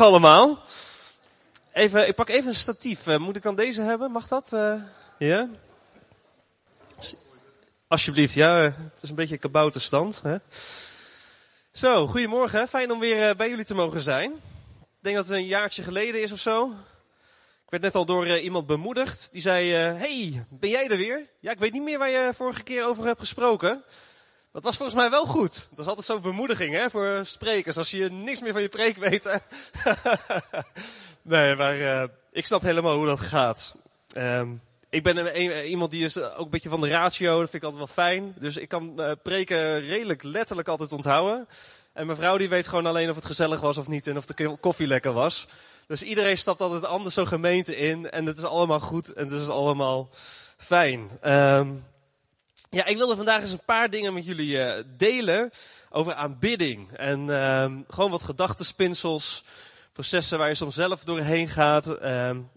allemaal. Even, ik pak even een statief. Uh, moet ik dan deze hebben? Mag dat? Uh, ja? Alsjeblieft, ja. Het is een beetje kabouterstand. Hè? Zo, goedemorgen. Fijn om weer uh, bij jullie te mogen zijn. Ik denk dat het een jaartje geleden is of zo. Ik werd net al door iemand bemoedigd. Die zei, hey, ben jij er weer? Ja, ik weet niet meer waar je vorige keer over hebt gesproken. Dat was volgens mij wel goed. Dat is altijd zo'n bemoediging hè, voor sprekers. Als je niks meer van je preek weet. nee, maar uh, ik snap helemaal hoe dat gaat. Um, ik ben een, iemand die is ook een beetje van de ratio. Dat vind ik altijd wel fijn. Dus ik kan uh, preken redelijk letterlijk altijd onthouden. En mijn vrouw die weet gewoon alleen of het gezellig was of niet. En of de koffie lekker was. Dus iedereen stapt altijd anders zo'n gemeente in. En het is allemaal goed en het is allemaal fijn. Um, ja, ik wilde vandaag eens een paar dingen met jullie uh, delen over aanbidding. En uh, gewoon wat gedachtenspinsels, processen waar je soms zelf doorheen gaat. Uh,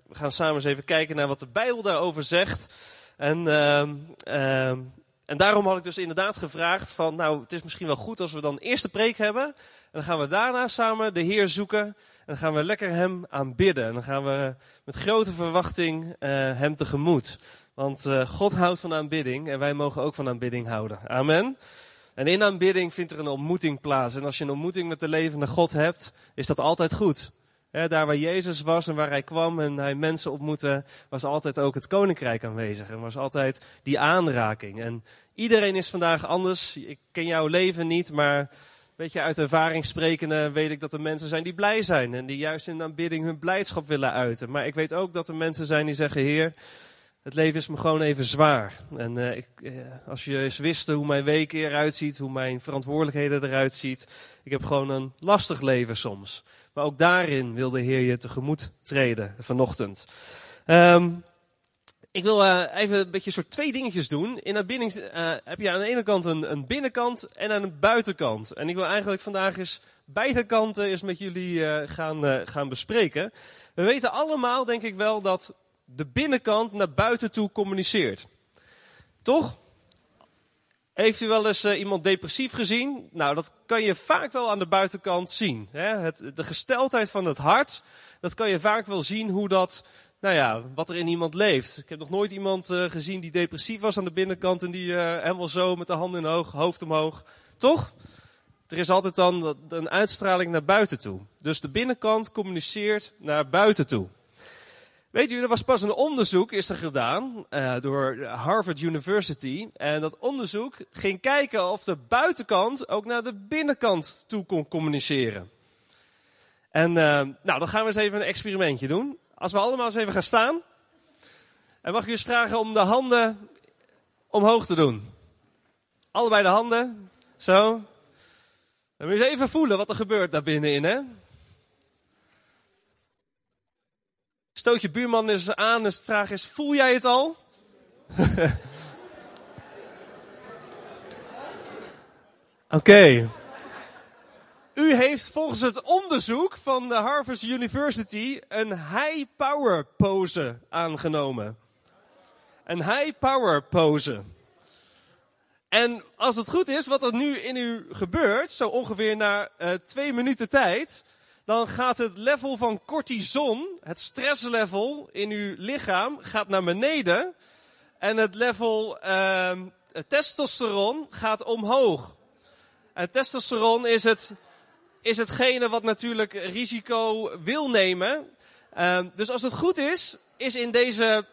we gaan samen eens even kijken naar wat de Bijbel daarover zegt. En, ehm, en daarom had ik dus inderdaad gevraagd van, nou, het is misschien wel goed als we dan eerst de preek hebben. En dan gaan we daarna samen de Heer zoeken. En dan gaan we lekker Hem aanbidden. En dan gaan we met grote verwachting uh, Hem tegemoet. Want uh, God houdt van aanbidding en wij mogen ook van aanbidding houden. Amen. En in aanbidding vindt er een ontmoeting plaats. En als je een ontmoeting met de levende God hebt, is dat altijd goed. daar waar Jezus was en waar hij kwam en hij mensen ontmoette, was altijd ook het koninkrijk aanwezig. En was altijd die aanraking. En iedereen is vandaag anders. Ik ken jouw leven niet, maar weet je, uit ervaring sprekende weet ik dat er mensen zijn die blij zijn. En die juist in aanbidding hun blijdschap willen uiten. Maar ik weet ook dat er mensen zijn die zeggen, Heer, het leven is me gewoon even zwaar. En uh, ik, uh, als je eens wist hoe mijn week eruit ziet, hoe mijn verantwoordelijkheden eruit ziet. Ik heb gewoon een lastig leven soms. Maar ook daarin wil de Heer je tegemoet treden vanochtend. Um, ik wil even een beetje soort twee dingetjes doen. In aanbidding heb je aan de ene kant een, een, binnenkant en aan een buitenkant. En ik wil eigenlijk vandaag eens beide kanten eens met jullie gaan, gaan bespreken. We weten allemaal, denk ik wel, dat de binnenkant naar buiten toe communiceert. Toch? Heeft u wel eens uh, iemand depressief gezien? Nou, dat kan je vaak wel aan de buitenkant zien. Hè? Het, de gesteldheid van het hart, dat kan je vaak wel zien hoe dat, nou ja, wat er in iemand leeft. Ik heb nog nooit iemand uh, gezien die depressief was aan de binnenkant en die uh, helemaal zo met de handen in hoog, hoofd omhoog. Toch? Er is altijd dan een uitstraling naar buiten toe. Dus de binnenkant communiceert naar buiten toe. Weet u, er was pas een onderzoek is er gedaan uh, door Harvard University. En dat onderzoek ging kijken of de buitenkant ook naar de binnenkant toe kon communiceren. En uh, nou, dan gaan we eens even een experimentje doen. Als we allemaal eens even gaan staan. En mag ik u eens vragen om de handen omhoog te doen. Allebei de handen. Zo. En we eens even voelen wat er gebeurt daar binnenin, hè. Stoot je buurman eens aan en de vraag is, voel jij het al? Oké. U heeft volgens het onderzoek van de Harvard University een high power pose aangenomen. Een high power pose. En als het goed is, wat er nu in u gebeurt, zo ongeveer na uh, twee minuten tijd, dan gaat het level van cortison, het stresslevel in uw lichaam, gaat naar beneden. En het level uh, testosteron gaat omhoog. En testosteron is, het, is hetgene wat natuurlijk risico wil nemen. Uh, dus als het goed is, is in deze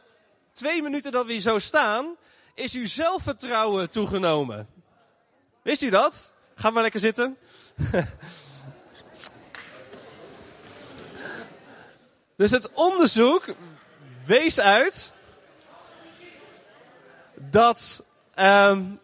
twee minuten dat we hier zo staan, is uw zelfvertrouwen toegenomen. Wist u dat? Ga maar lekker zitten. Dus het onderzoek wees uit dat um,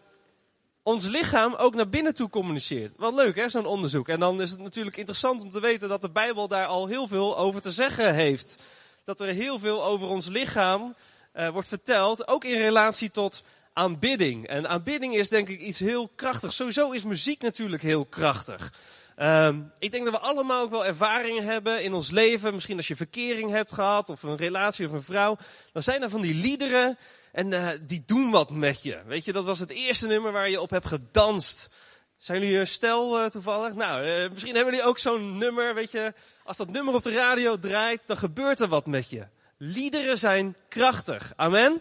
ons lichaam ook naar binnen toe communiceert. Wat leuk hè, zo'n onderzoek. En dan is het natuurlijk interessant om te weten dat de Bijbel daar al heel veel over te zeggen heeft. Dat er heel veel over ons lichaam uh, wordt verteld, ook in relatie tot aanbidding. En aanbidding is denk ik iets heel krachtigs. Sowieso is muziek natuurlijk heel krachtig. Um, ik denk dat we allemaal ook wel ervaringen hebben in ons leven. Misschien als je verkering hebt gehad of een relatie of een vrouw. Dan zijn er van die liederen en uh, die doen wat met je. Weet je, dat was het eerste nummer waar je op hebt gedanst. Zijn jullie een stel uh, toevallig? Nou, misschien hebben jullie ook zo'n nummer, weet je. Als dat nummer op de radio draait, dan gebeurt er wat met je. Liederen zijn krachtig. Amen.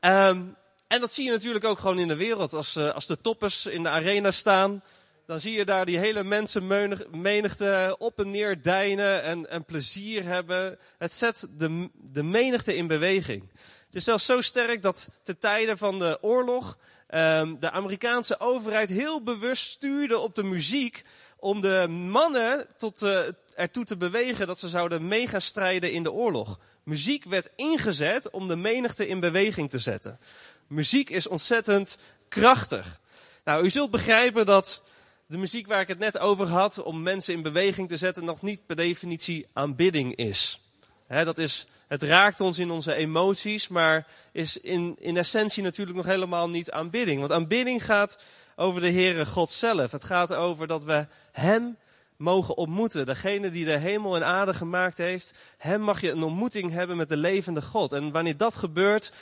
Um, en dat zie je natuurlijk ook gewoon in de wereld. Als, als de toppers in de arena staan, dan zie je daar die hele mensenmenigte op en neer deinen en, en plezier hebben. Het zet de, de menigte in beweging. Het is zelfs zo sterk dat te tijden van de oorlog um, de Amerikaanse overheid heel bewust stuurde op de muziek om de mannen tot, uh, ertoe te bewegen dat ze zouden megastrijden in de oorlog. Muziek werd ingezet om de menigte in beweging te zetten. Muziek is ontzettend krachtig. Nou, u zult begrijpen dat de muziek waar ik het net over had, om mensen in beweging te zetten, nog niet per definitie aanbidding is. Dat is het raakt ons in onze emoties, maar is in, in essentie natuurlijk nog helemaal niet aanbidding. Want aanbidding gaat over de Heere God zelf. Het gaat over dat we Hem mogen ontmoeten. Degene die de hemel en aarde gemaakt heeft. Hem mag je een ontmoeting hebben met de levende God. En wanneer dat gebeurt,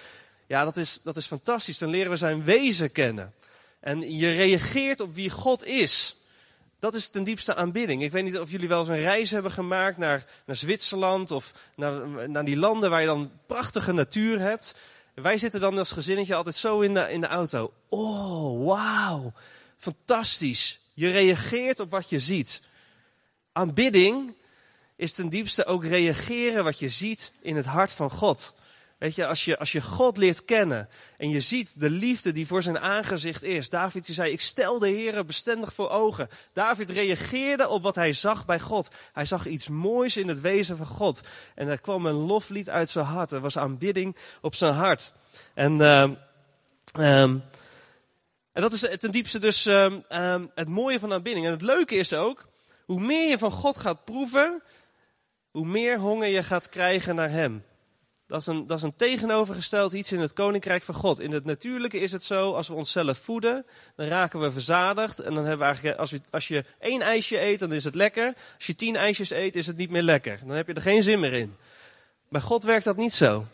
ja, dat is, dat is fantastisch. Dan leren we zijn wezen kennen. En je reageert op wie God is. Dat is ten diepste aanbidding. Ik weet niet of jullie wel eens een reis hebben gemaakt naar, naar Zwitserland of naar, naar die landen waar je dan prachtige natuur hebt. Wij zitten dan als gezinnetje altijd zo in de, in de auto. Oh, wauw. Fantastisch. Je reageert op wat je ziet. Aanbidding is ten diepste ook reageren wat je ziet in het hart van God. Weet je, als je, als je God leert kennen en je ziet de liefde die voor zijn aangezicht is. David die zei, ik stel de Heer bestendig voor ogen. David reageerde op wat hij zag bij God. Hij zag iets moois in het wezen van God. En er kwam een loflied uit zijn hart. Er was aanbidding op zijn hart. En, uh, um, en dat is ten diepste dus um, het mooie van aanbidding. En het leuke is ook, hoe meer je van God gaat proeven, hoe meer honger je gaat krijgen naar Hem. Dat is, een, dat is een tegenovergesteld iets in het koninkrijk van God. In het natuurlijke is het zo, als we onszelf voeden, dan raken we verzadigd. En dan hebben we eigenlijk, als, we, als je één ijsje eet, dan is het lekker. Als je tien ijsjes eet, is het niet meer lekker. Dan heb je er geen zin meer in. Bij God werkt dat niet zo.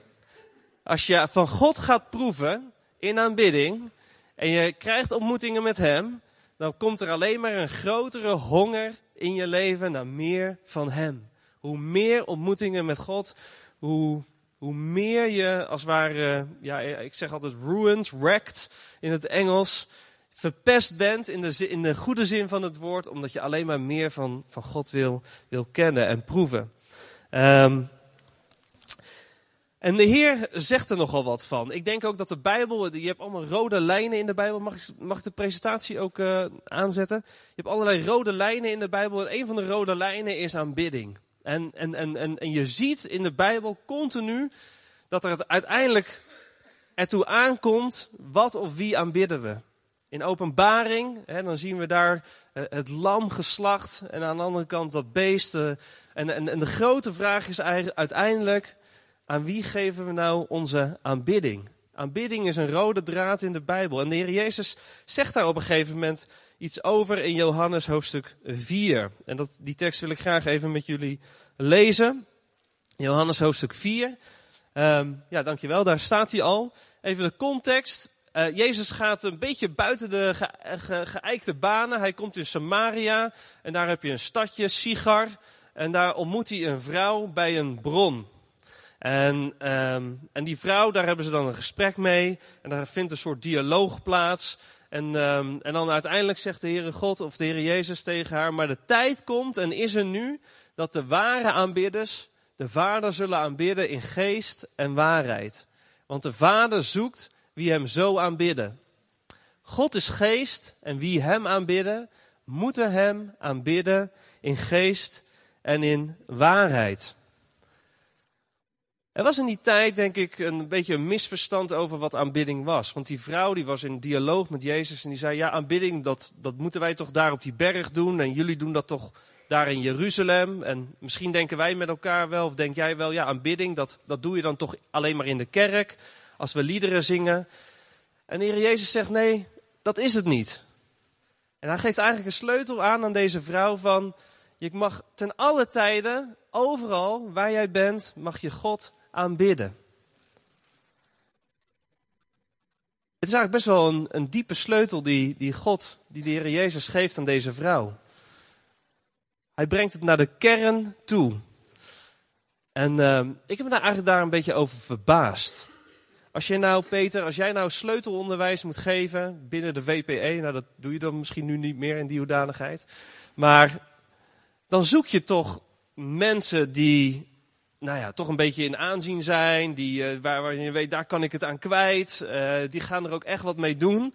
Als je van God gaat proeven in aanbidding en je krijgt ontmoetingen met Hem, dan komt er alleen maar een grotere honger in je leven naar meer van Hem. Hoe meer ontmoetingen met God, hoe hoe meer je als het ware, ja, ik zeg altijd ruined, wrecked in het Engels, verpest bent in de, in de goede zin van het woord, omdat je alleen maar meer van, van God wil, wil kennen en proeven. Um, en de Heer zegt er nogal wat van. Ik denk ook dat de Bijbel, je hebt allemaal rode lijnen in de Bijbel. Mag ik, mag de presentatie ook uh, aanzetten? Je hebt allerlei rode lijnen in de Bijbel en een van de rode lijnen is aanbidding. En, en, en, en, en je ziet in de Bijbel continu dat er het uiteindelijk ertoe aankomt, wat of wie aanbidden we. In openbaring, hè, dan zien we daar uh, het lam geslacht en aan de andere kant dat beest. Uh, en, en, en de grote vraag is uiteindelijk, aan wie geven we nou onze aanbidding? Aanbidding is een rode draad in de Bijbel. En de Heer Jezus zegt daar op een gegeven moment iets over in Johannes hoofdstuk 4. En dat, die tekst wil ik graag even met jullie lezen. Johannes hoofdstuk 4. Um, ehm, ja, dankjewel, daar staat hij al. Even de context. Uh, Jezus gaat een beetje buiten de ge, ge, geëikte banen. Hij komt in Samaria en daar heb je een stadje, Sigar. En daar ontmoet hij een vrouw bij een bron. En, um, en die vrouw, daar hebben ze dan een gesprek mee. En daar vindt een soort dialoog plaats. En, um, en dan uiteindelijk zegt de Heere God of de Heere Jezus tegen haar, maar de tijd komt en is er nu dat de ware aanbidders de Vader zullen aanbidden in geest en waarheid. Want de Vader zoekt wie hem zo aanbidden. God is geest en wie hem aanbidden, moeten hem aanbidden in geest en in waarheid. Er was in die tijd, denk ik, een beetje een misverstand over wat aanbidding was. Want die vrouw die was in dialoog met Jezus en die zei: Ja, aanbidding, dat, dat moeten wij toch daar op die berg doen. En jullie doen dat toch daar in Jeruzalem. En misschien denken wij met elkaar wel, of denk jij wel, ja, aanbidding, dat, dat doe je dan toch alleen maar in de kerk. Als we liederen zingen. En de Heer Jezus zegt: Nee, dat is het niet. En hij geeft eigenlijk een sleutel aan aan deze vrouw van. Je mag ten alle tijden, overal waar jij bent, mag je God aanbidden. Het is eigenlijk best wel een, een diepe sleutel die, die God, die de Heer Jezus geeft aan deze vrouw. Hij brengt het naar de kern toe. En uh, ik heb me daar eigenlijk daar een beetje over verbaasd. Als jij nou, Peter, als jij nou sleutelonderwijs moet geven binnen de WPE, nou dat doe je dan misschien nu niet meer in die hoedanigheid. Maar dan zoek je toch mensen die, nou ja, toch een beetje in aanzien zijn, die, uh, waar, waar, je weet, daar kan ik het aan kwijt. Uh, die gaan er ook echt wat mee doen.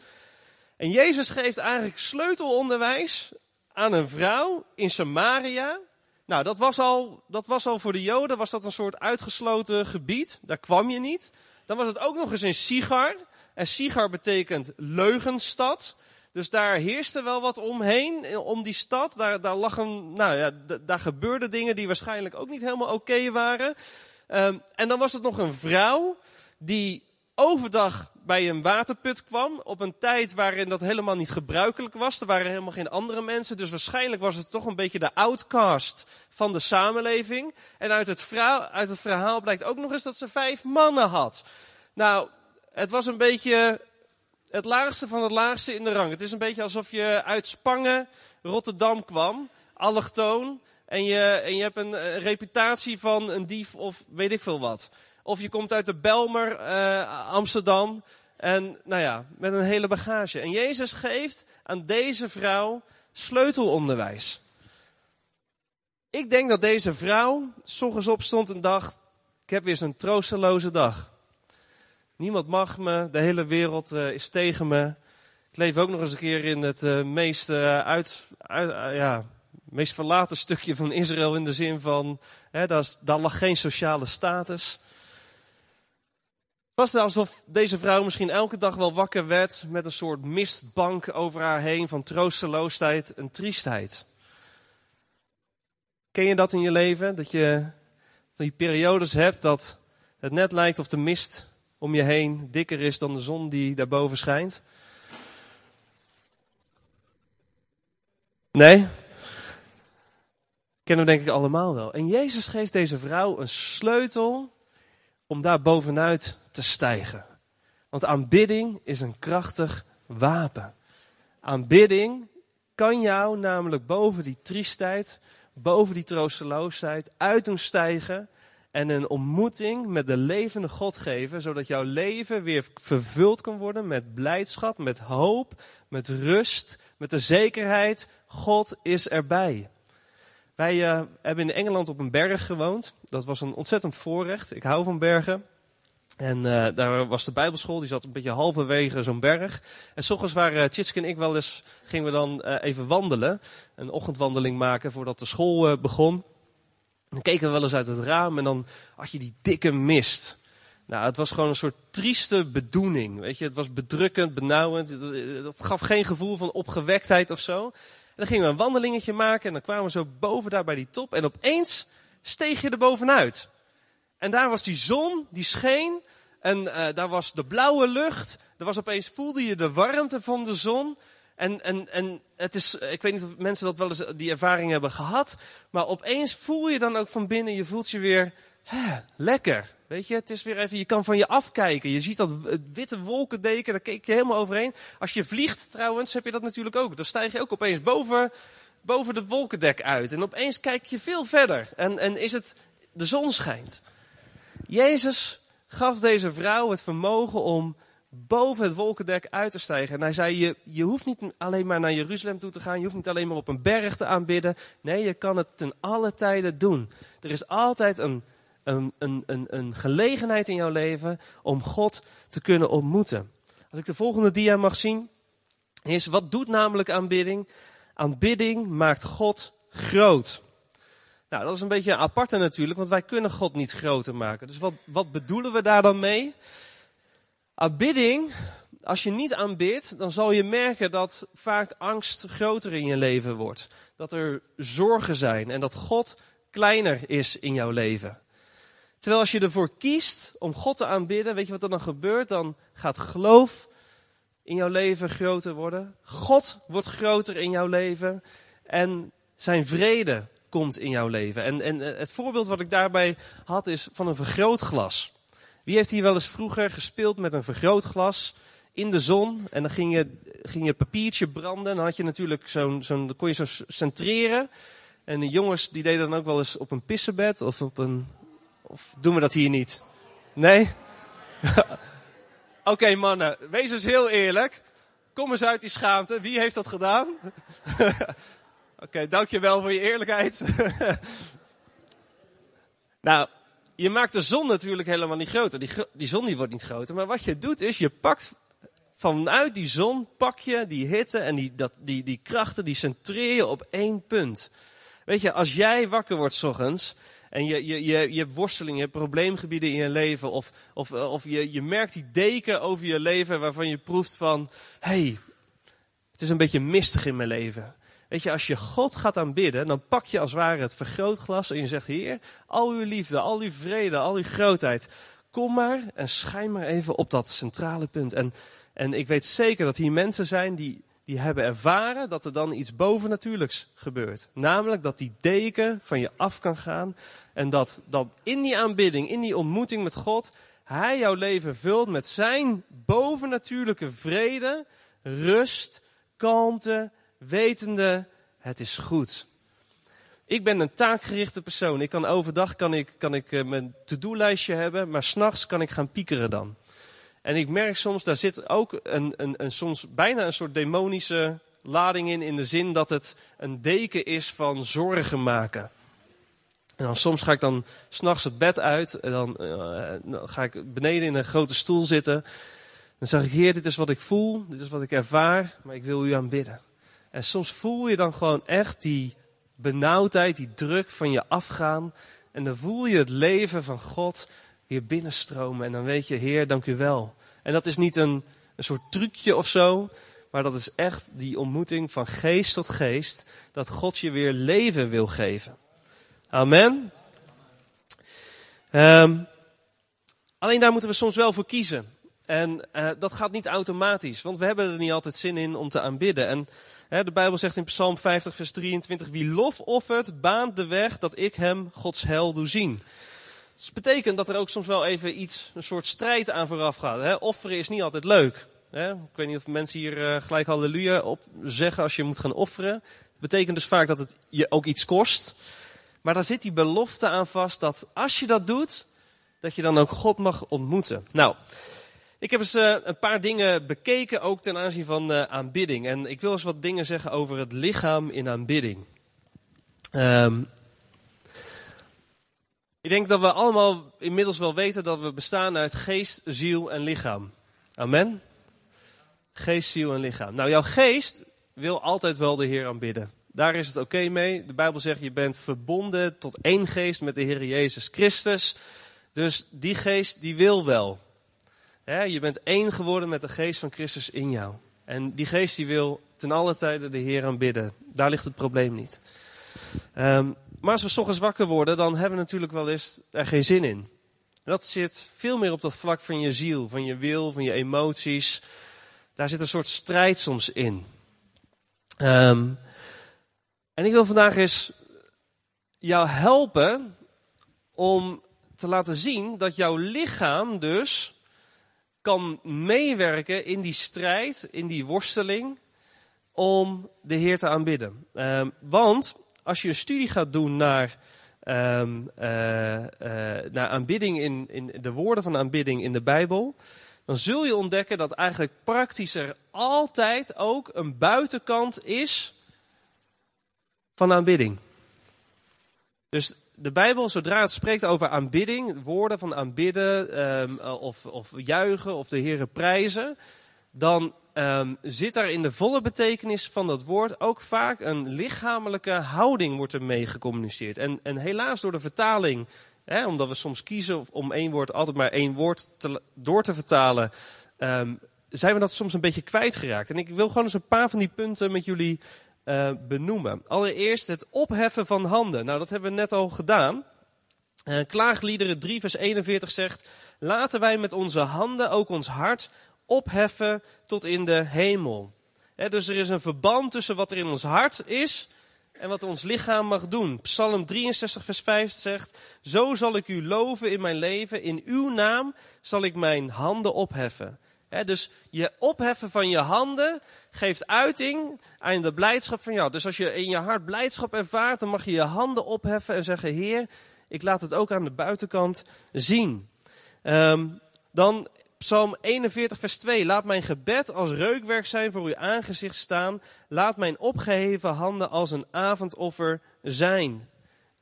En Jezus geeft eigenlijk sleutelonderwijs aan een vrouw in Samaria. Nou, dat was al, dat was al voor de Joden, was dat een soort uitgesloten gebied. Daar kwam je niet. Dan was het ook nog eens in Sigar. En Sigar betekent leugenstad. Dus daar heerste wel wat omheen, om die stad. Daar, daar, lag een, nou ja, daar gebeurden dingen die waarschijnlijk ook niet helemaal oké waren. Um, en dan was het nog een vrouw die overdag bij een waterput kwam. Op een tijd waarin dat helemaal niet gebruikelijk was. Er waren helemaal geen andere mensen. Dus waarschijnlijk was het toch een beetje de outcast van de samenleving. En uit het, vrouw, uit het verhaal blijkt ook nog eens dat ze vijf mannen had. Nou, het was een beetje het laagste van het laagste in de rang. Het is een beetje alsof je uit Spangen Rotterdam kwam, allochtoon. En je, en je hebt een, een reputatie van een dief of weet ik veel wat. Of je komt uit de Belmer, uh, Amsterdam. En nou ja, met een hele bagage. En Jezus geeft aan deze vrouw sleutelonderwijs. Ik denk dat deze vrouw s opstond en dacht, ik heb weer zo'n troosteloze dag. Niemand mag me, de hele wereld uh, is tegen me. Ik leef ook nog eens een keer in het uh, meest, uh, uit, uit ja, meest verlaten stukje van Israël in de zin van, hè, daar, daar lag geen sociale status. Was het alsof deze vrouw misschien elke dag wel wakker werd met een soort mistbank over haar heen van troosteloosheid en triestheid? Ken je dat in je leven? Dat je die periodes hebt dat het net lijkt of de mist om je heen dikker is dan de zon die daarboven schijnt? Nee? Kennen we denk ik allemaal wel. En Jezus geeft deze vrouw een sleutel om daar bovenuit te stijgen. Want aanbidding is een krachtig wapen. Aanbidding kan jou namelijk boven die triestheid, boven die troosteloosheid uit doen stijgen en een ontmoeting met de levende God geven, zodat jouw leven weer vervuld kan worden met blijdschap, met hoop, met rust, met de zekerheid, God is erbij. Wij uh, hebben in Engeland op een berg gewoond. Dat was een ontzettend voorrecht. Ik hou van bergen. En uh, daar was de Bijbelschool, die zat een beetje halverwege zo'n berg. En s waren uh, Tjitske en ik wel eens, gingen we dan even wandelen. Een ochtendwandeling maken voordat de school begon. Dan keken we wel eens uit het raam en dan had je die dikke mist. Nou, het was gewoon een soort trieste bedoeling. Weet je, het was bedrukkend, benauwend. Dat gaf geen gevoel van opgewektheid of zo. En dan gingen we een wandelingetje maken en dan kwamen we zo boven daar bij die top. En opeens steeg je er bovenuit. En daar was die zon, die scheen. En uh, daar was de blauwe lucht. Er was opeens, voelde je de warmte van de zon. En, en, en het is, ik weet niet of mensen dat wel eens die ervaring hebben gehad. Maar opeens voel je dan ook van binnen, je voelt je weer hè, lekker. Weet je, het is weer even, je kan van je afkijken. Je ziet dat witte wolkendeken, daar keek je helemaal overheen. Als je vliegt trouwens, heb je dat natuurlijk ook. Dan stijg je ook opeens boven, boven de wolkendek uit. En opeens kijk je veel verder. En, en is het, de zon schijnt. Jezus gaf deze vrouw het vermogen om boven het wolkendek uit te stijgen. En hij zei, je, je hoeft niet alleen maar naar Jeruzalem toe te gaan. Je hoeft niet alleen maar op een berg te aanbidden. Nee, je kan het ten alle tijden doen. Er is altijd een een, een, een, een gelegenheid in jouw leven om God te kunnen ontmoeten. Als ik de volgende dia mag zien, is wat doet namelijk aanbidding? Aanbidding maakt God groot. Nou, dat is een beetje aparte natuurlijk, want wij kunnen God niet groter maken. Dus wat, wat bedoelen we daar dan mee? Aanbidding, als je niet aanbidt, dan zal je merken dat vaak angst groter in je leven wordt. Dat er zorgen zijn en dat God kleiner is in jouw leven. Terwijl als je ervoor kiest om God te aanbidden, weet je wat er dan gebeurt? Dan gaat geloof in jouw leven groter worden. God wordt groter in jouw leven. En zijn vrede komt in jouw leven. En, en het voorbeeld wat ik daarbij had is van een vergrootglas. Wie heeft hier wel eens vroeger gespeeld met een vergrootglas? in de zon. En dan ging je, ging je papiertje branden. En dan had je natuurlijk zo'n, kon je zo centreren. En de jongens die deden dan ook wel eens op een pissenbed of op een, of doen we dat hier niet? Nee? Oké mannen, wees eens heel eerlijk. Kom eens uit die schaamte. Wie heeft dat gedaan? Oké, dankjewel voor je eerlijkheid. nou, je maakt de zon natuurlijk helemaal niet groter. Die, die zon die wordt niet groter. Maar wat je doet is, je pakt vanuit die zon, pak je die hitte en die, dat, die, die krachten, die centreer je op één punt. Weet je, als jij wakker wordt s ochtends en je, je, je, je hebt worsteling, je hebt probleemgebieden in je leven, of, of, of je, je merkt die deken over je leven waarvan je proeft van, hey, het is een beetje mistig in mijn leven. Weet je, als je God gaat aanbidden, dan pak je als het ware het vergrootglas en je zegt, Heer, al uw liefde, al uw vrede, al uw grootheid, kom maar en schijn maar even op dat centrale punt. En, en ik weet zeker dat hier mensen zijn die, die hebben ervaren dat er dan iets bovennatuurlijks gebeurt. Namelijk dat die deken van je af kan gaan en dat, dat in die aanbidding, in die ontmoeting met God, Hij jouw leven vult met zijn bovennatuurlijke vrede, rust, kalmte, wetende, het is goed. Ik ben een taakgerichte persoon. Ik kan overdag kan ik, kan ik uh, mijn to-do-lijstje hebben, maar s'nachts kan ik gaan piekeren dan. En ik merk soms, daar zit ook een, een, een, soms bijna een soort demonische lading in, in de zin dat het een deken is van zorgen maken. En dan soms ga ik dan s'nachts het bed uit, en dan, dan ga ik beneden in een grote stoel zitten. Dan zeg ik, Heer, dit is wat ik voel, dit is wat ik ervaar, maar ik wil u aanbidden. En soms voel je dan gewoon echt die benauwdheid, die druk van je afgaan. En dan voel je het leven van God weer binnenstromen. En dan weet je, Heer, dank u wel. En dat is niet een, een soort trucje of zo. Maar dat is echt die ontmoeting van geest tot geest. Dat God je weer leven wil geven. Amen. Um, alleen daar moeten we soms wel voor kiezen. En uh, dat gaat niet automatisch, want we hebben er niet altijd zin in om te aanbidden. En de Bijbel zegt in Psalm 50, vers 23, wie lof offert, baant de weg dat ik hem Gods hel doe zien. Dat betekent dat er ook soms wel even iets, een soort strijd aan vooraf gaat. Offeren is niet altijd leuk. Ik weet niet of mensen hier uh, gelijk halleluja op zeggen als je moet gaan offeren. Dat betekent dus vaak dat het je ook iets kost. Maar daar zit die belofte aan vast dat als je dat doet, dat je dan ook God mag ontmoeten. Nou, ik heb eens uh, een paar dingen bekeken, ook ten aanzien van uh, aanbidding. En ik wil eens wat dingen zeggen over het lichaam in aanbidding. Um, ik denk dat we allemaal inmiddels wel weten dat we bestaan uit geest, ziel en lichaam. Amen? Geest, ziel en lichaam. Nou, jouw geest wil altijd wel de Heer aanbidden. Daar is het oké mee. De Bijbel zegt je bent verbonden tot één geest met de Heer Jezus Christus. Dus die geest die wil wel je bent één geworden met de geest van Christus in jou. En die geest die wil ten alle tijde de Heer aanbidden. Daar ligt het probleem niet. Um, maar als we s ochtends wakker worden, dan hebben we natuurlijk wel eens er geen zin in. Dat zit veel meer op dat vlak van je ziel, van je wil, van je emoties. Daar zit een soort strijd soms in. Um, en ik wil vandaag eens jou helpen om te laten zien dat jouw lichaam dus kan meewerken in die strijd, in die worsteling, om de Heer te aanbidden. Um, want als je een studie gaat doen naar, um, uh, uh, naar aanbidding in, in de woorden van aanbidding in de Bijbel, dan zul je ontdekken dat eigenlijk praktisch er altijd ook een buitenkant is van aanbidding. Dus de Bijbel, zodra het spreekt over aanbidding, woorden van aanbidden um, of, of juichen of de Heeren prijzen, dan um, zit daar in de volle betekenis van dat woord ook vaak een lichamelijke houding wordt er mee gecommuniceerd. En, en helaas door de vertaling, hè, omdat we soms kiezen om één woord altijd maar één woord te, door te vertalen, um, zijn we dat soms een beetje kwijtgeraakt. En ik wil gewoon eens een paar van die punten met jullie uh, benoemen. Allereerst het opheffen van handen. Nou, dat hebben we net al gedaan. Uh, Klaagliederen 3 vers 41 zegt, laten wij met onze handen ook ons hart opheffen tot in de hemel. dus er is een verband tussen wat er in ons hart is en wat ons lichaam mag doen. Psalm 63 vers 5 zegt, zo zal ik u loven in mijn leven, in uw naam zal ik mijn handen opheffen. Dus je opheffen van je handen geeft uiting aan de blijdschap van jou. Dus als je in je hart blijdschap ervaart, dan mag je je handen opheffen en zeggen: Heer, ik laat het ook aan de buitenkant zien. Ehm, dan Psalm 41, vers 2. Laat mijn gebed als reukwerk zijn voor uw aangezicht staan. Laat mijn opgeheven handen als een avondoffer zijn.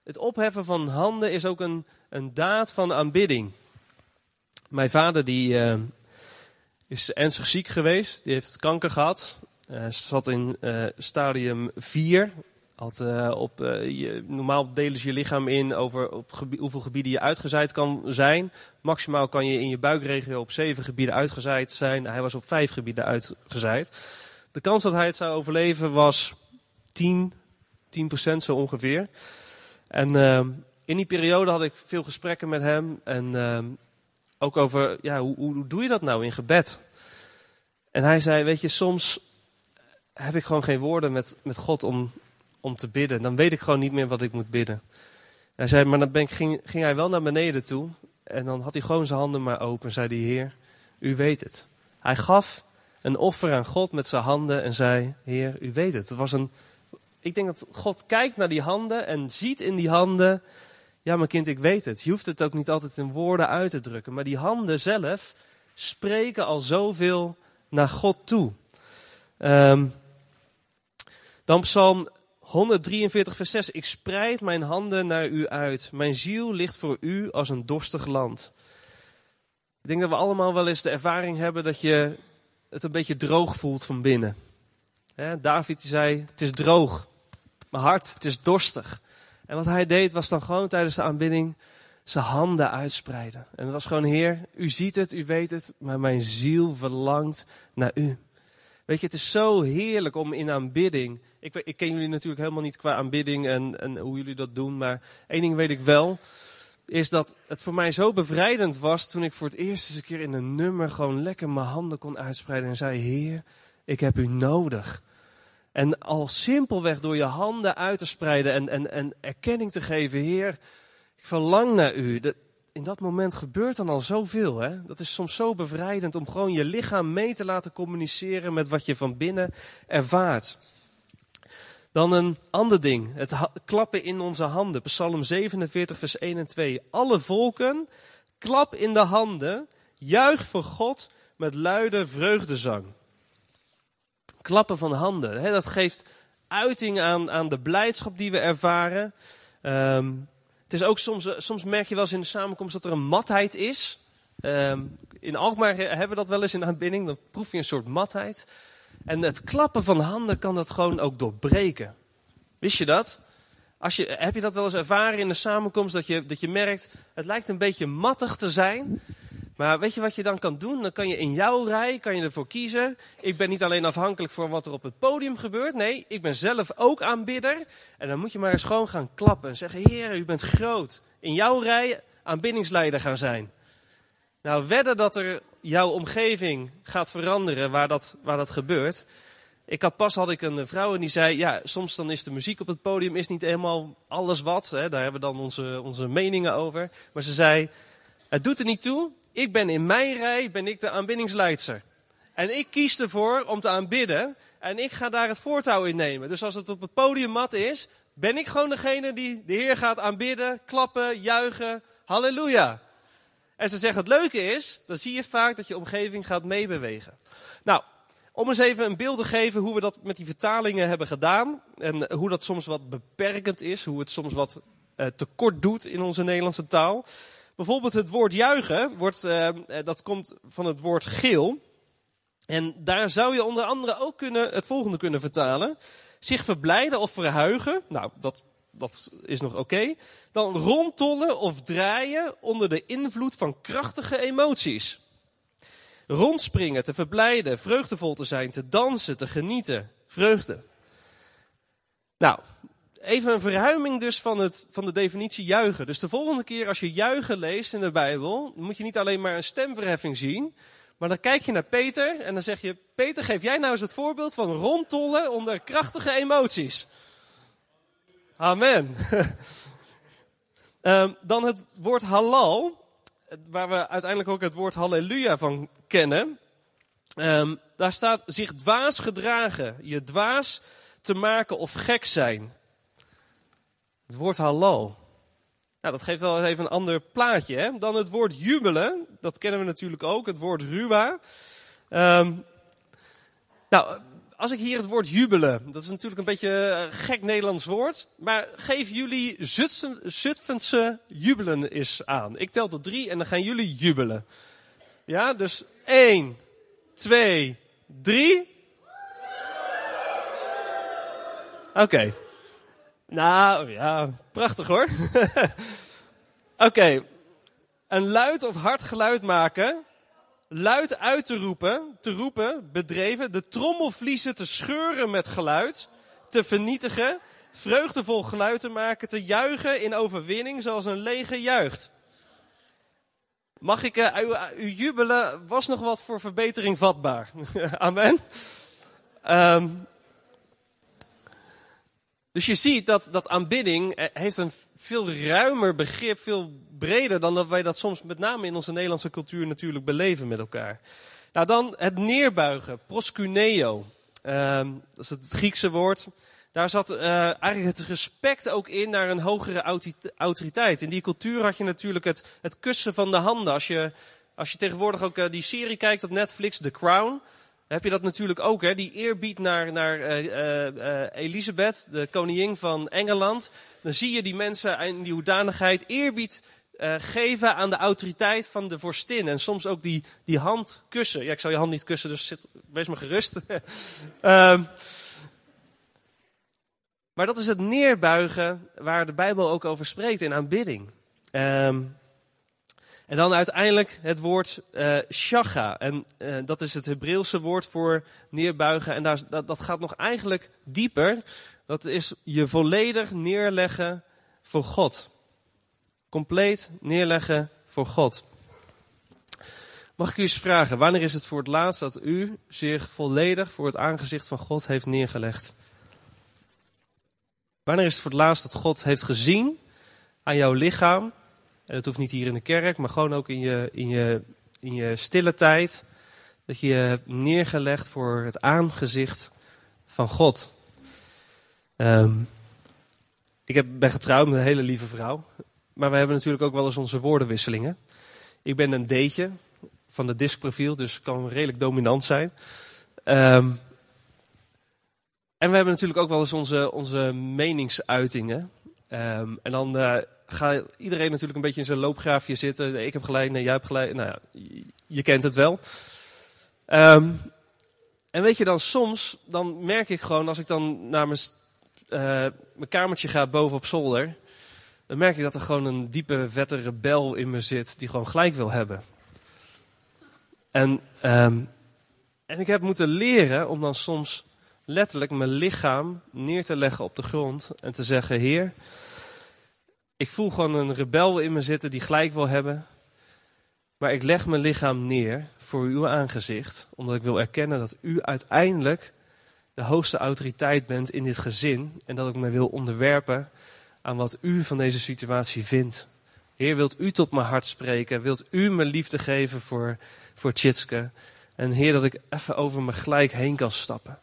Het opheffen van handen is ook een, een daad van aanbidding. Mijn vader die, uh, is ernstig ziek geweest. Die heeft kanker gehad. Uh, zat in uh, stadium 4. Had, uh, op, normaal delen ze je lichaam in over op hoeveel gebieden je uitgezaaid kan zijn. Maximaal kan je in je buikregio op zeven gebieden uitgezaaid zijn. Hij was op vijf gebieden uitgezaaid. De kans dat hij het zou overleven was 10, 10% zo ongeveer. En in die periode had ik veel gesprekken met hem. En ook over, ja, hoe, hoe doe je dat nou in gebed? En hij zei, weet je, soms heb ik gewoon geen woorden met, met God om, om te bidden. Dan weet ik gewoon niet meer wat ik moet bidden. hij zei, maar dan ben ik, ging, ging hij wel naar beneden toe. En dan had hij gewoon zijn handen maar open. En zei die Heer, u weet het. Hij gaf een offer aan God met zijn handen en zei, Heer, u weet het. Het was een, ik denk dat God kijkt naar die handen en ziet in die handen ja, mijn kind, ik weet het. Je hoeft het ook niet altijd in woorden uit te drukken. Maar die handen zelf spreken al zoveel naar God toe. Um, dan Psalm 143, vers 6. Ik spreid mijn handen naar u uit. Mijn ziel ligt voor u als een dorstig land. Ik denk dat we allemaal wel eens de ervaring hebben dat je het een beetje droog voelt van binnen. David zei, het is droog. Mijn hart, het is dorstig. En wat hij deed was dan gewoon tijdens de aanbidding zijn handen uitspreiden. En het was gewoon, Heer, u ziet het, u weet het, maar mijn ziel verlangt naar u. Weet je, het is zo heerlijk om in aanbidding. Ik, ik ken jullie natuurlijk helemaal niet qua aanbidding en, en hoe jullie dat doen, maar één ding weet ik wel. Is dat het voor mij zo bevrijdend was toen ik voor het eerst eens een keer in een nummer gewoon lekker mijn handen kon uitspreiden en zei: Heer, ik heb u nodig. En al simpelweg door je handen uit te spreiden en, en, en erkenning te geven, Heer, ik verlang naar u. in dat moment gebeurt dan al zoveel. Hè? Dat is soms zo bevrijdend om gewoon je lichaam mee te laten communiceren met wat je van binnen ervaart. Dan een ander ding, het klappen in onze handen. Psalm 47, vers 1 en 2. Alle volken, klap in de handen, juich voor God met luide vreugdezang klappen van handen. Dat geeft uiting aan, aan de blijdschap die we ervaren. Um, het is ook soms, soms merk je wel eens in de samenkomst dat er een matheid is. Um, in Alkmaar hebben we dat wel eens in aanbinding. Dan proef je een soort matheid. En het klappen van handen kan dat gewoon ook doorbreken. Wist je dat? Als je, heb je dat wel eens ervaren in de samenkomst? Dat je, dat je merkt, het lijkt een beetje mattig te zijn. Maar weet je wat je dan kan doen? Dan kan je in jouw rij kan je ervoor kiezen. Ik ben niet alleen afhankelijk van wat er op het podium gebeurt. Nee, ik ben zelf ook aanbidder. En dan moet je maar eens gewoon gaan klappen en zeggen: Heer, u bent groot. In jouw rij aanbiddingsleider gaan zijn. Nou, wedden dat er jouw omgeving gaat veranderen waar dat, waar dat gebeurt. Ik had pas had ik een vrouw en die zei: Ja, soms dan is de muziek op het podium is niet helemaal alles wat. Hè, daar hebben we dan onze, onze meningen over. Maar ze zei: Het doet er niet toe ik ben in mijn rij, ben ik de aanbiddingsleidster. En ik kies ervoor om te aanbidden. En ik ga daar het voortouw in nemen. Dus als het op het podium mat is, ben ik gewoon degene die de Heer gaat aanbidden, klappen, juichen. Halleluja. En ze zeggen het leuke is, dan zie je vaak dat je omgeving gaat meebewegen. Nou, om eens even een beeld te geven hoe we dat met die vertalingen hebben gedaan. En hoe dat soms wat beperkend is, hoe het soms wat uh, tekort doet in onze Nederlandse taal. Bijvoorbeeld het woord juichen, wordt, uh, dat komt van het woord geel. En daar zou je onder andere ook kunnen, het volgende kunnen vertalen. Zich verblijden of verhuigen. Nou, dat, dat is nog oké. Dan rondtollen of draaien onder de invloed van krachtige emoties. Rondspringen, te verblijden, vreugdevol te zijn, te dansen, te genieten. Vreugde. Nou, even een verruiming dus van, het, van de definitie juichen. Dus de volgende keer als je juichen leest in de Bijbel, moet je niet alleen maar een stemverheffing zien. Maar dan kijk je naar Peter en dan zeg je, Peter geef jij nou eens het voorbeeld van rondtollen onder krachtige emoties. Amen. um, dan het woord halal, waar we uiteindelijk ook het woord halleluja van kennen. Ehm, daar staat zich dwaas gedragen, je dwaas te maken of gek zijn. Het woord halal. Nou, dat geeft wel even een ander plaatje hè? dan het woord jubelen. Dat kennen we natuurlijk ook, het woord ruwa. Um, nou, als ik hier het woord jubelen, dat is natuurlijk een beetje een gek Nederlands woord. Maar geef jullie Zutphense jubelen eens aan. Ik tel tot drie en dan gaan jullie jubelen. Ja, dus één, twee, drie. Oké. Nou, ja, prachtig hoor. Oké. Een luid of hard geluid maken luid uit te roepen, te roepen, bedreven, de trommelvliezen te scheuren met geluid, te vernietigen, vreugdevol geluid te maken, te juichen in overwinning zoals een leger juicht. Mag ik uh, uw, uw, jubelen was nog wat voor verbetering vatbaar. Amen. Um, dus je ziet dat, dat aanbidding eh, heeft een veel ruimer begrip, veel breder dan dat wij dat soms met name in onze Nederlandse cultuur natuurlijk beleven met elkaar. Nou dan het neerbuigen, proskuneo. Uh, dat is het Griekse woord. Daar zat uh, eigenlijk het respect ook in naar een hogere autoriteit. In die cultuur had je natuurlijk het, het kussen van de handen. Als je, als je tegenwoordig ook uh, die serie kijkt op Netflix, The Crown heb je dat natuurlijk ook, hè? die eerbied naar, naar uh, Elisabeth, de koningin van Engeland. Dan zie je die mensen in die hoedanigheid eerbied geven aan de autoriteit van de vorstin. En soms ook die, die hand kussen. Ja, ik zal je hand niet kussen, dus zit, wees maar gerust. um, maar dat is het neerbuigen waar de Bijbel ook over spreekt in aanbidding. Um, en dan uiteindelijk het woord uh, shaga. En uh, dat is het Hebreeuwse woord voor neerbuigen. En daar, dat, dat gaat nog eigenlijk dieper. Dat is je volledig neerleggen voor God. Compleet neerleggen voor God. Mag ik u eens vragen, wanneer is het voor het laatst dat u zich volledig voor het aangezicht van God heeft neergelegd? Wanneer is het voor het laatst dat God heeft gezien aan jouw lichaam en dat hoeft niet hier in de kerk, maar gewoon ook in je, in je, in je stille tijd. Dat je je hebt neergelegd voor het aangezicht van God. Um, ik heb, ben getrouwd met een hele lieve vrouw. Maar we hebben natuurlijk ook wel eens onze woordenwisselingen. Ik ben een D'tje van de diskprofiel, dus kan redelijk dominant zijn. Um, en we hebben natuurlijk ook wel eens onze, onze meningsuitingen. Um, en dan uh, gaat iedereen natuurlijk een beetje in zijn loopgraafje zitten. Ik heb gelijk, nee, jij hebt gelijk. Nou ja, je, kent het wel. Um, en weet je dan, soms dan merk ik gewoon, als ik dan naar mijn, uh, mijn kamertje ga boven op zolder, dan merk ik dat er gewoon een diepe, vette rebel in me zit die gewoon gelijk wil hebben. En, um, en ik heb moeten leren om dan soms letterlijk mijn lichaam neer te leggen op de grond en te zeggen: Heer, ik voel gewoon een rebel in me zitten die gelijk wil hebben. Maar ik leg mijn lichaam neer voor uw aangezicht, omdat ik wil erkennen dat u uiteindelijk de hoogste autoriteit bent in dit gezin en dat ik me wil onderwerpen aan wat u van deze situatie vindt. Heer, wilt u tot mijn hart spreken? Wilt u me liefde geven voor, voor Tjitske? En Heer, dat ik even over me gelijk heen kan stappen.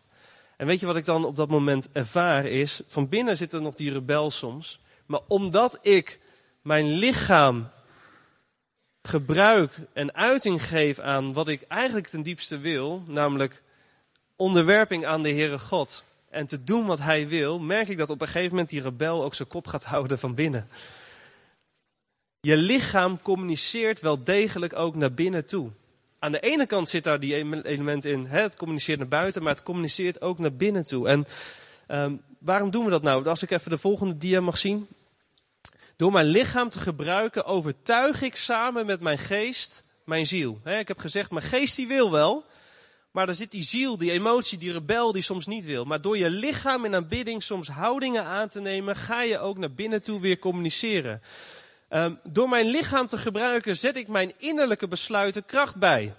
En weet je wat ik dan op dat moment ervaar is, van binnen zit er nog die rebel soms. Maar omdat ik mijn lichaam gebruik en uiting geef aan wat ik eigenlijk ten diepste wil, namelijk onderwerping aan de Heere God en te doen wat Hij wil, merk ik dat op een gegeven moment die rebel ook zijn kop gaat houden van binnen. Je lichaam communiceert wel degelijk ook naar binnen toe. Aan de ene kant zit daar die element in, het communiceert naar buiten, maar het communiceert ook naar binnen toe. En um, waarom doen we dat nou? Als ik even de volgende dia mag zien. Door mijn lichaam te gebruiken overtuig ik samen met mijn geest mijn ziel. ik heb gezegd, mijn geest die wil wel. Maar er zit die ziel, die emotie, die rebel die soms niet wil. Maar door je lichaam in aanbidding soms houdingen aan te nemen, ga je ook naar binnen toe weer communiceren. Um, door mijn lichaam te gebruiken zet ik mijn innerlijke besluiten kracht bij.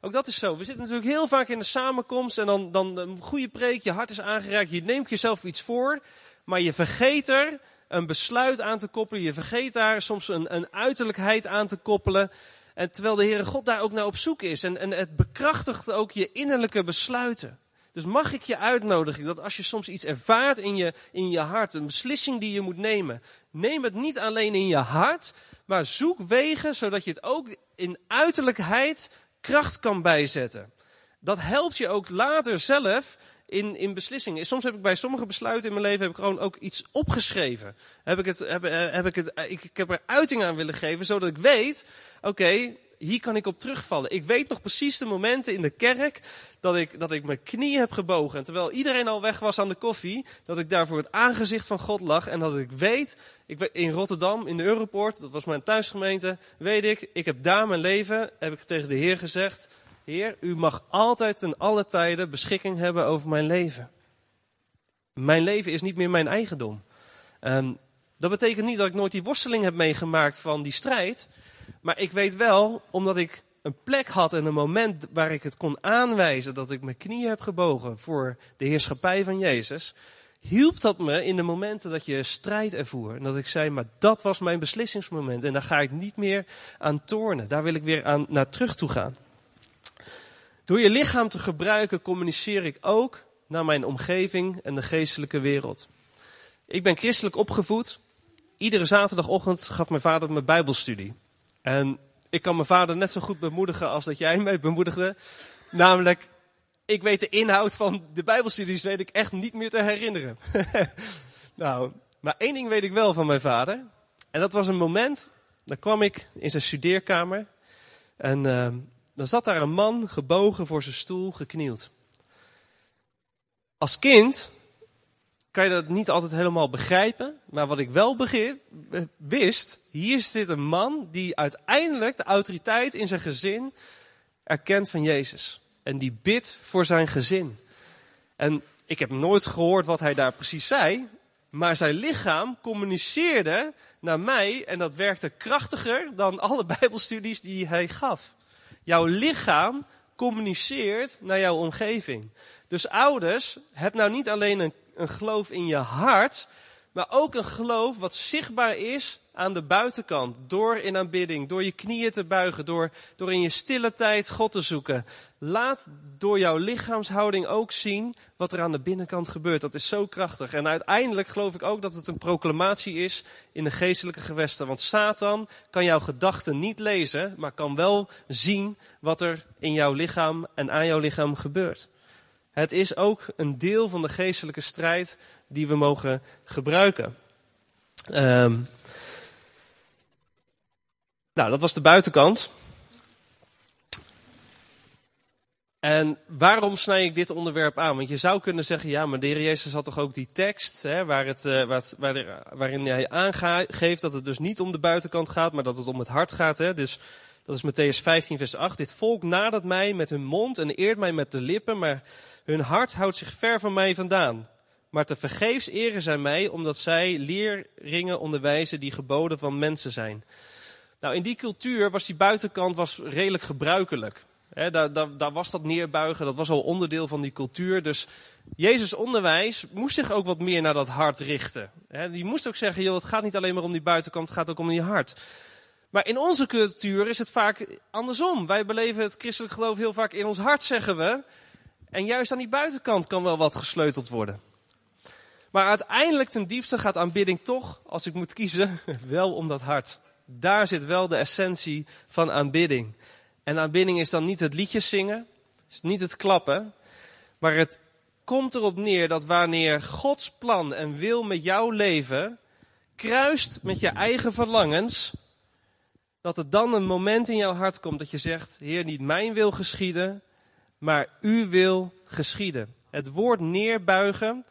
Ook dat is zo. We zitten natuurlijk heel vaak in de samenkomst en dan, dan een goede preek, je hart is aangeraakt, je neemt jezelf iets voor, maar je vergeet er een besluit aan te koppelen. Je vergeet daar soms een, een uiterlijkheid aan te koppelen. En terwijl de Heere God daar ook naar op zoek is. En, en het bekrachtigt ook je innerlijke besluiten. Dus mag ik je uitnodigen dat als je soms iets ervaart in je, in je hart, een beslissing die je moet nemen, neem het niet alleen in je hart, maar zoek wegen zodat je het ook in uiterlijkheid kracht kan bijzetten. Dat helpt je ook later zelf in, in beslissingen. Soms heb ik bij sommige besluiten in mijn leven heb ik gewoon ook iets opgeschreven. Heb ik, het, heb, eh, heb ik, het, eh, ik, ik heb er uiting aan willen geven, zodat ik weet, oké, hier kan ik op terugvallen. Ik weet nog precies de momenten in de kerk dat ik, dat ik mijn knieën heb gebogen. En terwijl iedereen al weg was aan de koffie, dat ik daar voor het aangezicht van God lag. En dat ik weet, ik, in Rotterdam, in de Europoort, dat was mijn thuisgemeente, weet ik, ik heb daar mijn leven, heb ik tegen de Heer gezegd. Heer, u mag altijd en alle tijden beschikking hebben over mijn leven. Mijn leven is niet meer mijn eigendom. Um, dat betekent niet dat ik nooit die worsteling heb meegemaakt van die strijd. Maar ik weet wel, omdat ik een plek had en een moment waar ik het kon aanwijzen dat ik mijn knieën heb gebogen voor de heerschappij van Jezus, hielp dat me in de momenten dat je strijd ervoer. En dat ik zei, maar dat was mijn beslissingsmoment en daar ga ik niet meer aan tornen. Daar wil ik weer aan, naar terug toe gaan. Door je lichaam te gebruiken communiceer ik ook naar mijn omgeving en de geestelijke wereld. Ik ben christelijk opgevoed. Iedere zaterdagochtend gaf mijn vader me bijbelstudie. En ik kan mijn vader net zo goed bemoedigen als dat jij mij bemoedigde. Namelijk, ik weet de inhoud van de bijbelstudies weet ik echt niet meer te herinneren. nou, maar één ding weet ik wel van mijn vader. En dat was een moment, dan kwam ik in zijn studeerkamer. En uh, dan zat daar een man gebogen voor zijn stoel, geknield. Als kind kan je dat niet altijd helemaal begrijpen. Maar wat ik wel begrip, wist, hier zit een man die uiteindelijk de autoriteit in zijn gezin erkent van Jezus. En die bidt voor zijn gezin. En ik heb nooit gehoord wat hij daar precies zei. Maar zijn lichaam communiceerde naar mij en dat werkte krachtiger dan alle bijbelstudies die hij gaf. Jouw lichaam communiceert naar jouw omgeving. Dus ouders, heb nou niet alleen een, een geloof in je hart, maar ook een geloof wat zichtbaar is aan de buitenkant. Door in aanbidding, door je knieën te buigen, door, door in je stille tijd God te zoeken. Laat door jouw lichaamshouding ook zien wat er aan de binnenkant gebeurt. Dat is zo krachtig. En uiteindelijk geloof ik ook dat het een proclamatie is in de geestelijke gewesten. Want Satan kan jouw gedachten niet lezen, maar kan wel zien wat er in jouw lichaam en aan jouw lichaam gebeurt. Het is ook een deel van de geestelijke strijd die we mogen gebruiken. Um, nou, dat was de buitenkant. En waarom snij ik dit onderwerp aan? Want je zou kunnen zeggen, ja, maar de Heer Jezus had toch ook die tekst, hè, waar het, uh, waar, waarin hij aangeeft dat het dus niet om de buitenkant gaat, maar dat het om het hart gaat. Hè? Dus dat is Matthäus 15, vers 8. Dit volk nadert mij met hun mond en eert mij met de lippen, maar hun hart houdt zich ver van mij vandaan. Maar te vergeefs eren zij mij, omdat zij leerringen onderwijzen die geboden van mensen zijn. Nou, in die cultuur was die buitenkant was redelijk gebruikelijk. daar, daar, daar, was dat neerbuigen, dat was al onderdeel van die cultuur. Dus Jezus' onderwijs moest zich ook wat meer naar dat hart richten. die moest ook zeggen, joh, het gaat niet alleen maar om die buitenkant, het gaat ook om die hart. Maar in onze cultuur is het vaak andersom. Wij beleven het christelijk geloof heel vaak in ons hart, zeggen we. En juist aan die buitenkant kan wel wat gesleuteld worden. Maar uiteindelijk ten diepste gaat aanbidding toch, als ik moet kiezen, wel om dat hart. Daar zit wel de essentie van aanbidding. En aanbidding is dan niet het liedjes zingen, het is niet het klappen, maar het komt erop neer dat wanneer Gods plan en wil met jouw leven kruist met je eigen verlangens, dat er dan een moment in jouw hart komt dat je zegt, Heer, niet mijn wil geschieden, maar uw wil geschieden. Het woord neerbuigen,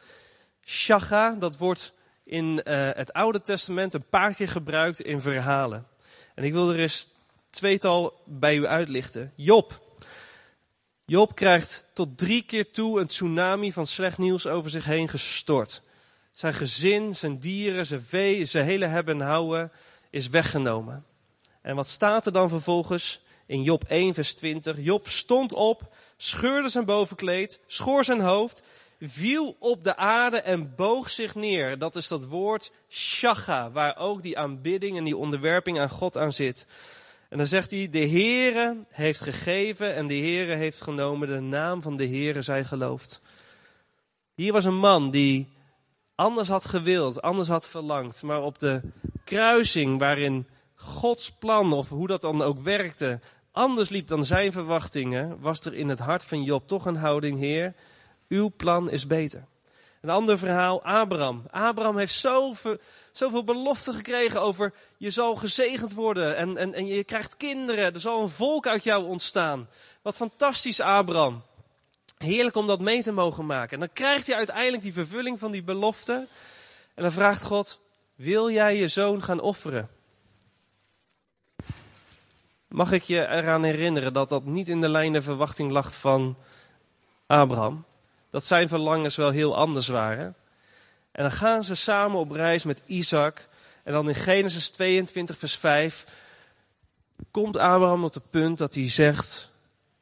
shaga, dat wordt in uh, het Oude Testament een paar keer gebruikt in verhalen. En ik wil er eens tweetal bij u uitlichten. Job. Job krijgt tot drie keer toe een tsunami van slecht nieuws over zich heen gestort. Zijn gezin, zijn dieren, zijn vee, zijn hele hebben en houden is weggenomen. En wat staat er dan vervolgens in Job 1, vers 20? Job stond op, scheurde zijn bovenkleed, schoor zijn hoofd viel op de aarde en boog zich neer. Dat is dat woord shacha, waar ook die aanbidding en die onderwerping aan God aan zit. En dan zegt hij, de Heere heeft gegeven en de Heere heeft genomen. De naam van de Heere zij geloofd. Hier was een man die anders had gewild, anders had verlangd. Maar op de kruising waarin Gods plan, of hoe dat dan ook werkte, anders liep dan zijn verwachtingen, was er in het hart van Job toch een houding, Heer, uw plan is beter. Een ander verhaal, Abraham. Abraham heeft zoveel, zoveel beloften gekregen over je zal gezegend worden en, en, en je krijgt kinderen. Er zal een volk uit jou ontstaan. Wat fantastisch, Abraham. Heerlijk om dat mee te mogen maken. En dan krijgt hij uiteindelijk die vervulling van die belofte. En dan vraagt God, wil jij je zoon gaan offeren? Mag ik je eraan herinneren dat dat niet in de lijn der verwachting lag van Abraham? Dat zijn verlangens wel heel anders waren. En dan gaan ze samen op reis met Isaac. En dan in Genesis 22, vers 5 komt Abraham op het punt dat hij zegt: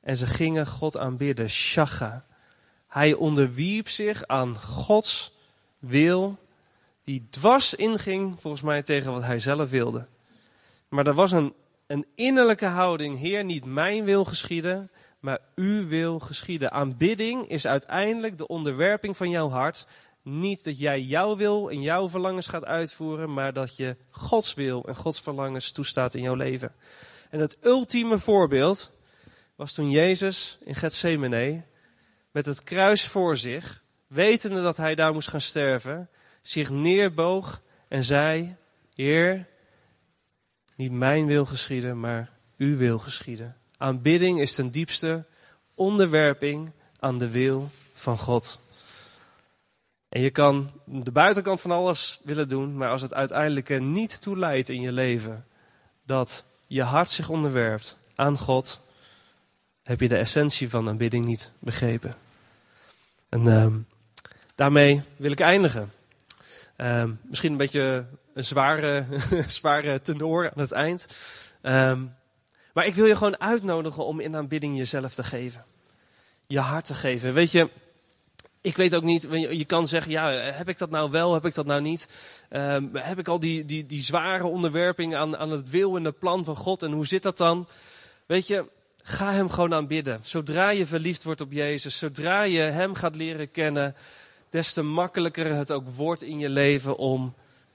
En ze gingen God aanbidden, Shacha. Hij onderwierp zich aan Gods wil, die dwars inging, volgens mij, tegen wat hij zelf wilde. Maar er was een, een innerlijke houding: Heer, niet mijn wil geschieden, maar uw wil geschieden. Aanbidding is uiteindelijk de onderwerping van jouw hart. Niet dat jij jouw wil en jouw verlangens gaat uitvoeren, maar dat je Gods wil en Gods verlangens toestaat in jouw leven. En het ultieme voorbeeld was toen Jezus in Gethsemane met het kruis voor zich, wetende dat hij daar moest gaan sterven, zich neerboog en zei, Heer, niet mijn wil geschieden, maar uw wil geschieden. Aanbidding is ten diepste onderwerping aan de wil van God. En je kan de buitenkant van alles willen doen, maar als het uiteindelijk er niet toe leidt in je leven dat je hart zich onderwerpt aan God, heb je de essentie van aanbidding niet begrepen. En uh, daarmee wil ik eindigen. Uh, misschien een beetje een zware, zware tenor aan het eind. Uh, maar ik wil je gewoon uitnodigen om in aanbidding jezelf te geven. Je hart te geven. Weet je, ik weet ook niet, je kan zeggen, ja, heb ik dat nou wel, heb ik dat nou niet? Um, heb ik al die, die, die zware onderwerping aan, aan het wil en het plan van God en hoe zit dat dan? Weet je, ga hem gewoon aanbidden. Zodra je verliefd wordt op Jezus, zodra je hem gaat leren kennen, des te makkelijker het ook wordt in je leven om,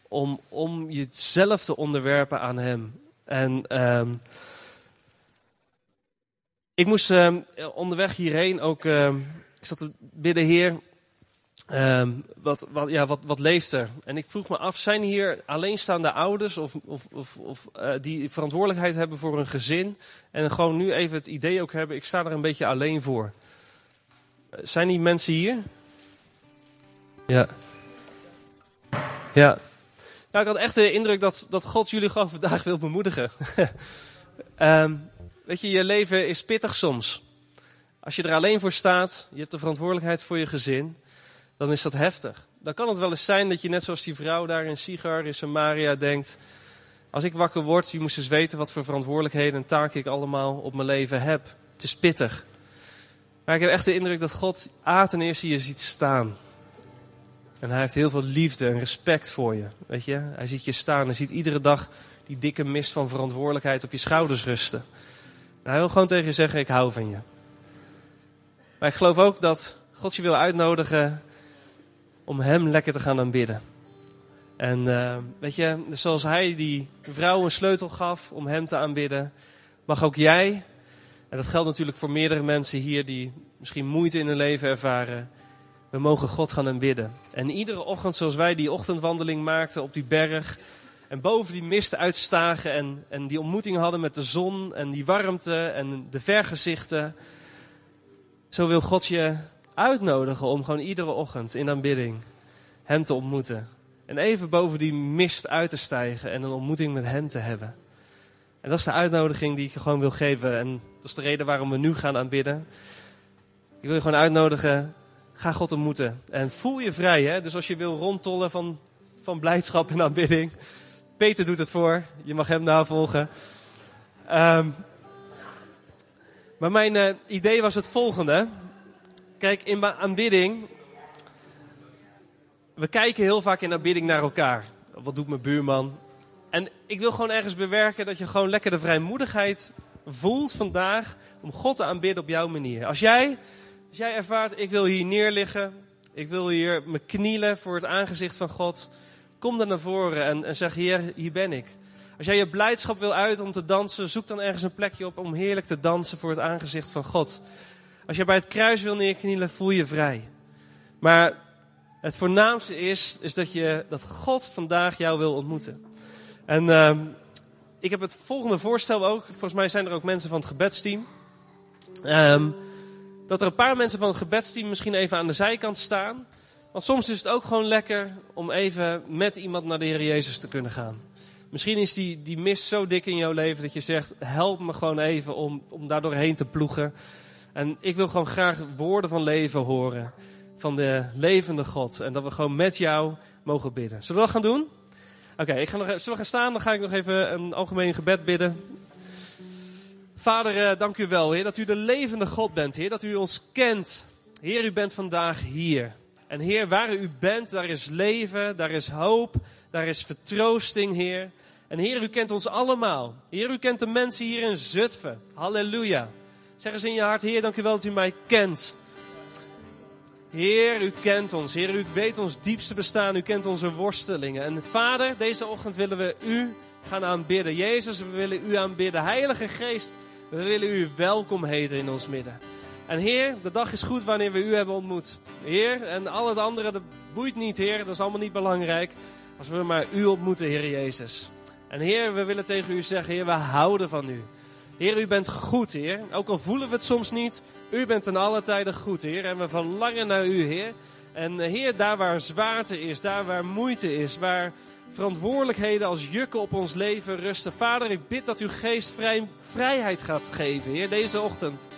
om, om jezelf te onderwerpen aan hem. En um, ik moest uh, onderweg hierheen ook, uh, ik zat te bidden, Heer, uh, wat, wat, ja, wat, wat leeft er? En ik vroeg me af, zijn hier alleenstaande ouders of, of, of, uh, die verantwoordelijkheid hebben voor een gezin en gewoon nu even het idee ook hebben, ik sta er een beetje alleen voor. Zijn die mensen hier? Ja. Ja. Nou, ik had echt de indruk dat, dat God jullie gewoon vandaag wil bemoedigen. um, Weet je, je leven is pittig soms. Als je er alleen voor staat, je hebt de verantwoordelijkheid voor je gezin, dan is dat heftig. Dan kan het wel eens zijn dat je net zoals die vrouw daar in Sigar in Samaria denkt, als ik wakker word, je moest eens weten wat voor verantwoordelijkheden en taken ik allemaal op mijn leven heb. Het is pittig. Maar ik heb echt de indruk dat God A ten eerste je ziet staan. En hij heeft heel veel liefde en respect voor je. Weet je, hij ziet je staan. Hij ziet iedere dag die dikke mist van verantwoordelijkheid op je schouders rusten. Hij wil gewoon tegen je zeggen, ik hou van je. Maar ik geloof ook dat God je wil uitnodigen om hem lekker te gaan aanbidden. En uh, weet je, zoals hij die vrouw een sleutel gaf om hem te aanbidden, mag ook jij, en dat geldt natuurlijk voor meerdere mensen hier die misschien moeite in hun leven ervaren, we mogen God gaan aanbidden. En iedere ochtend zoals wij die ochtendwandeling maakten op die berg, en boven die mist uitstagen en, en die ontmoeting hadden met de zon en die warmte en de vergezichten. Zo wil God je uitnodigen om gewoon iedere ochtend in aanbidding Hem te ontmoeten. En even boven die mist uit te stijgen en een ontmoeting met Hem te hebben. En dat is de uitnodiging die ik je gewoon wil geven. En dat is de reden waarom we nu gaan aanbidden. Ik wil je gewoon uitnodigen, ga God ontmoeten. En voel je vrij, hè? Dus als je wil rondtollen van, van blijdschap en aanbidding, Peter doet het voor. Je mag hem navolgen. Um, maar mijn uh, idee was het volgende. Kijk, in aanbidding. We kijken heel vaak in aanbidding naar elkaar. Wat doet mijn buurman? en ik wil gewoon ergens bewerken dat je gewoon lekker de vrijmoedigheid voelt vandaag om God te aanbidden op jouw manier. Als jij, als jij ervaart, ik wil hier neerliggen, ik wil hier me knielen voor het aangezicht van God, kom dan naar voren en, en zeg, Heer, hier ben ik. Als jij je blijdschap wil uit om te dansen, zoek dan ergens een plekje op om heerlijk te dansen voor het aangezicht van God. Als jij bij het kruis wil neerknielen, voel je vrij. Maar het voornaamste is, is dat, je, dat God vandaag jou wil ontmoeten. En uh, ik heb het volgende voorstel ook. Volgens mij zijn er ook mensen van het gebedsteam. Um, dat er een paar mensen van het gebedsteam misschien even aan de zijkant staan. Want soms is het ook gewoon lekker om even met iemand naar de Heer Jezus te kunnen gaan. Misschien is die, die mist zo dik in jouw leven dat je zegt: help me gewoon even om, om daar doorheen te ploegen. En ik wil gewoon graag woorden van leven horen. Van de levende God. En dat we gewoon met jou mogen bidden. Zullen we dat gaan doen? Oké, ik ga nog, zullen we gaan staan? Dan ga ik nog even een algemeen gebed bidden. Vader, uh, dank u wel, Heer, dat u de levende God bent, Heer, dat u ons kent. Heer, u bent vandaag hier. En Heer, waar u bent, daar is leven, daar is hoop, daar is vertroosting, Heer. En Heer, u kent ons allemaal. Heer, u kent de mensen hier in Zutphen. Halleluja. Zeg eens in je hart, Heer, dank u wel dat u mij kent. Heer, u kent ons. Heer, u weet ons diepste bestaan. U kent onze worstelingen. En Vader, deze ochtend willen we u gaan aanbidden. Jezus, we willen u aanbidden. Heilige Geest, we willen u welkom heten in ons midden. En Heer, de dag is goed wanneer we u hebben ontmoet. Heer, en al het andere, dat boeit niet, Heer. Dat is allemaal niet belangrijk. Als we maar u ontmoeten, Heer Jezus. En Heer, we willen tegen u zeggen, Heer, we houden van u. Heer, u bent goed, Heer. Ook al voelen we het soms niet, u bent ten alle tijden goed, Heer. En we verlangen naar u, Heer. En eh, Heer, daar waar zwaarte is, daar waar moeite is, waar verantwoordelijkheden als jukken op ons leven rusten. Vader, ik bid dat uw geest vrij, vrijheid gaat geven, Heer, deze ochtend.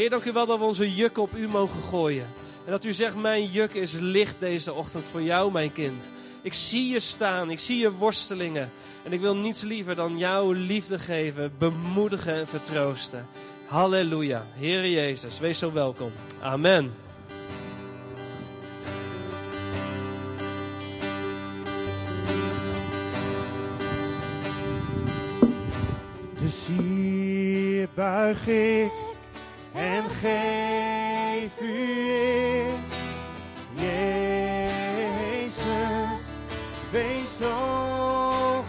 Heer, dank u wel dat we onze jukken op u mogen gooien. En dat u zegt, mijn juk is licht deze ochtend voor jou, mijn kind. Ik zie je staan, ik zie je worstelingen. En ik wil niets liever dan jouw liefde geven, bemoedigen en vertroosten. Halleluja. Heer Jezus, wees zo welkom. Amen. Dus hier buig ik en geef u eer. Jezus, wees zo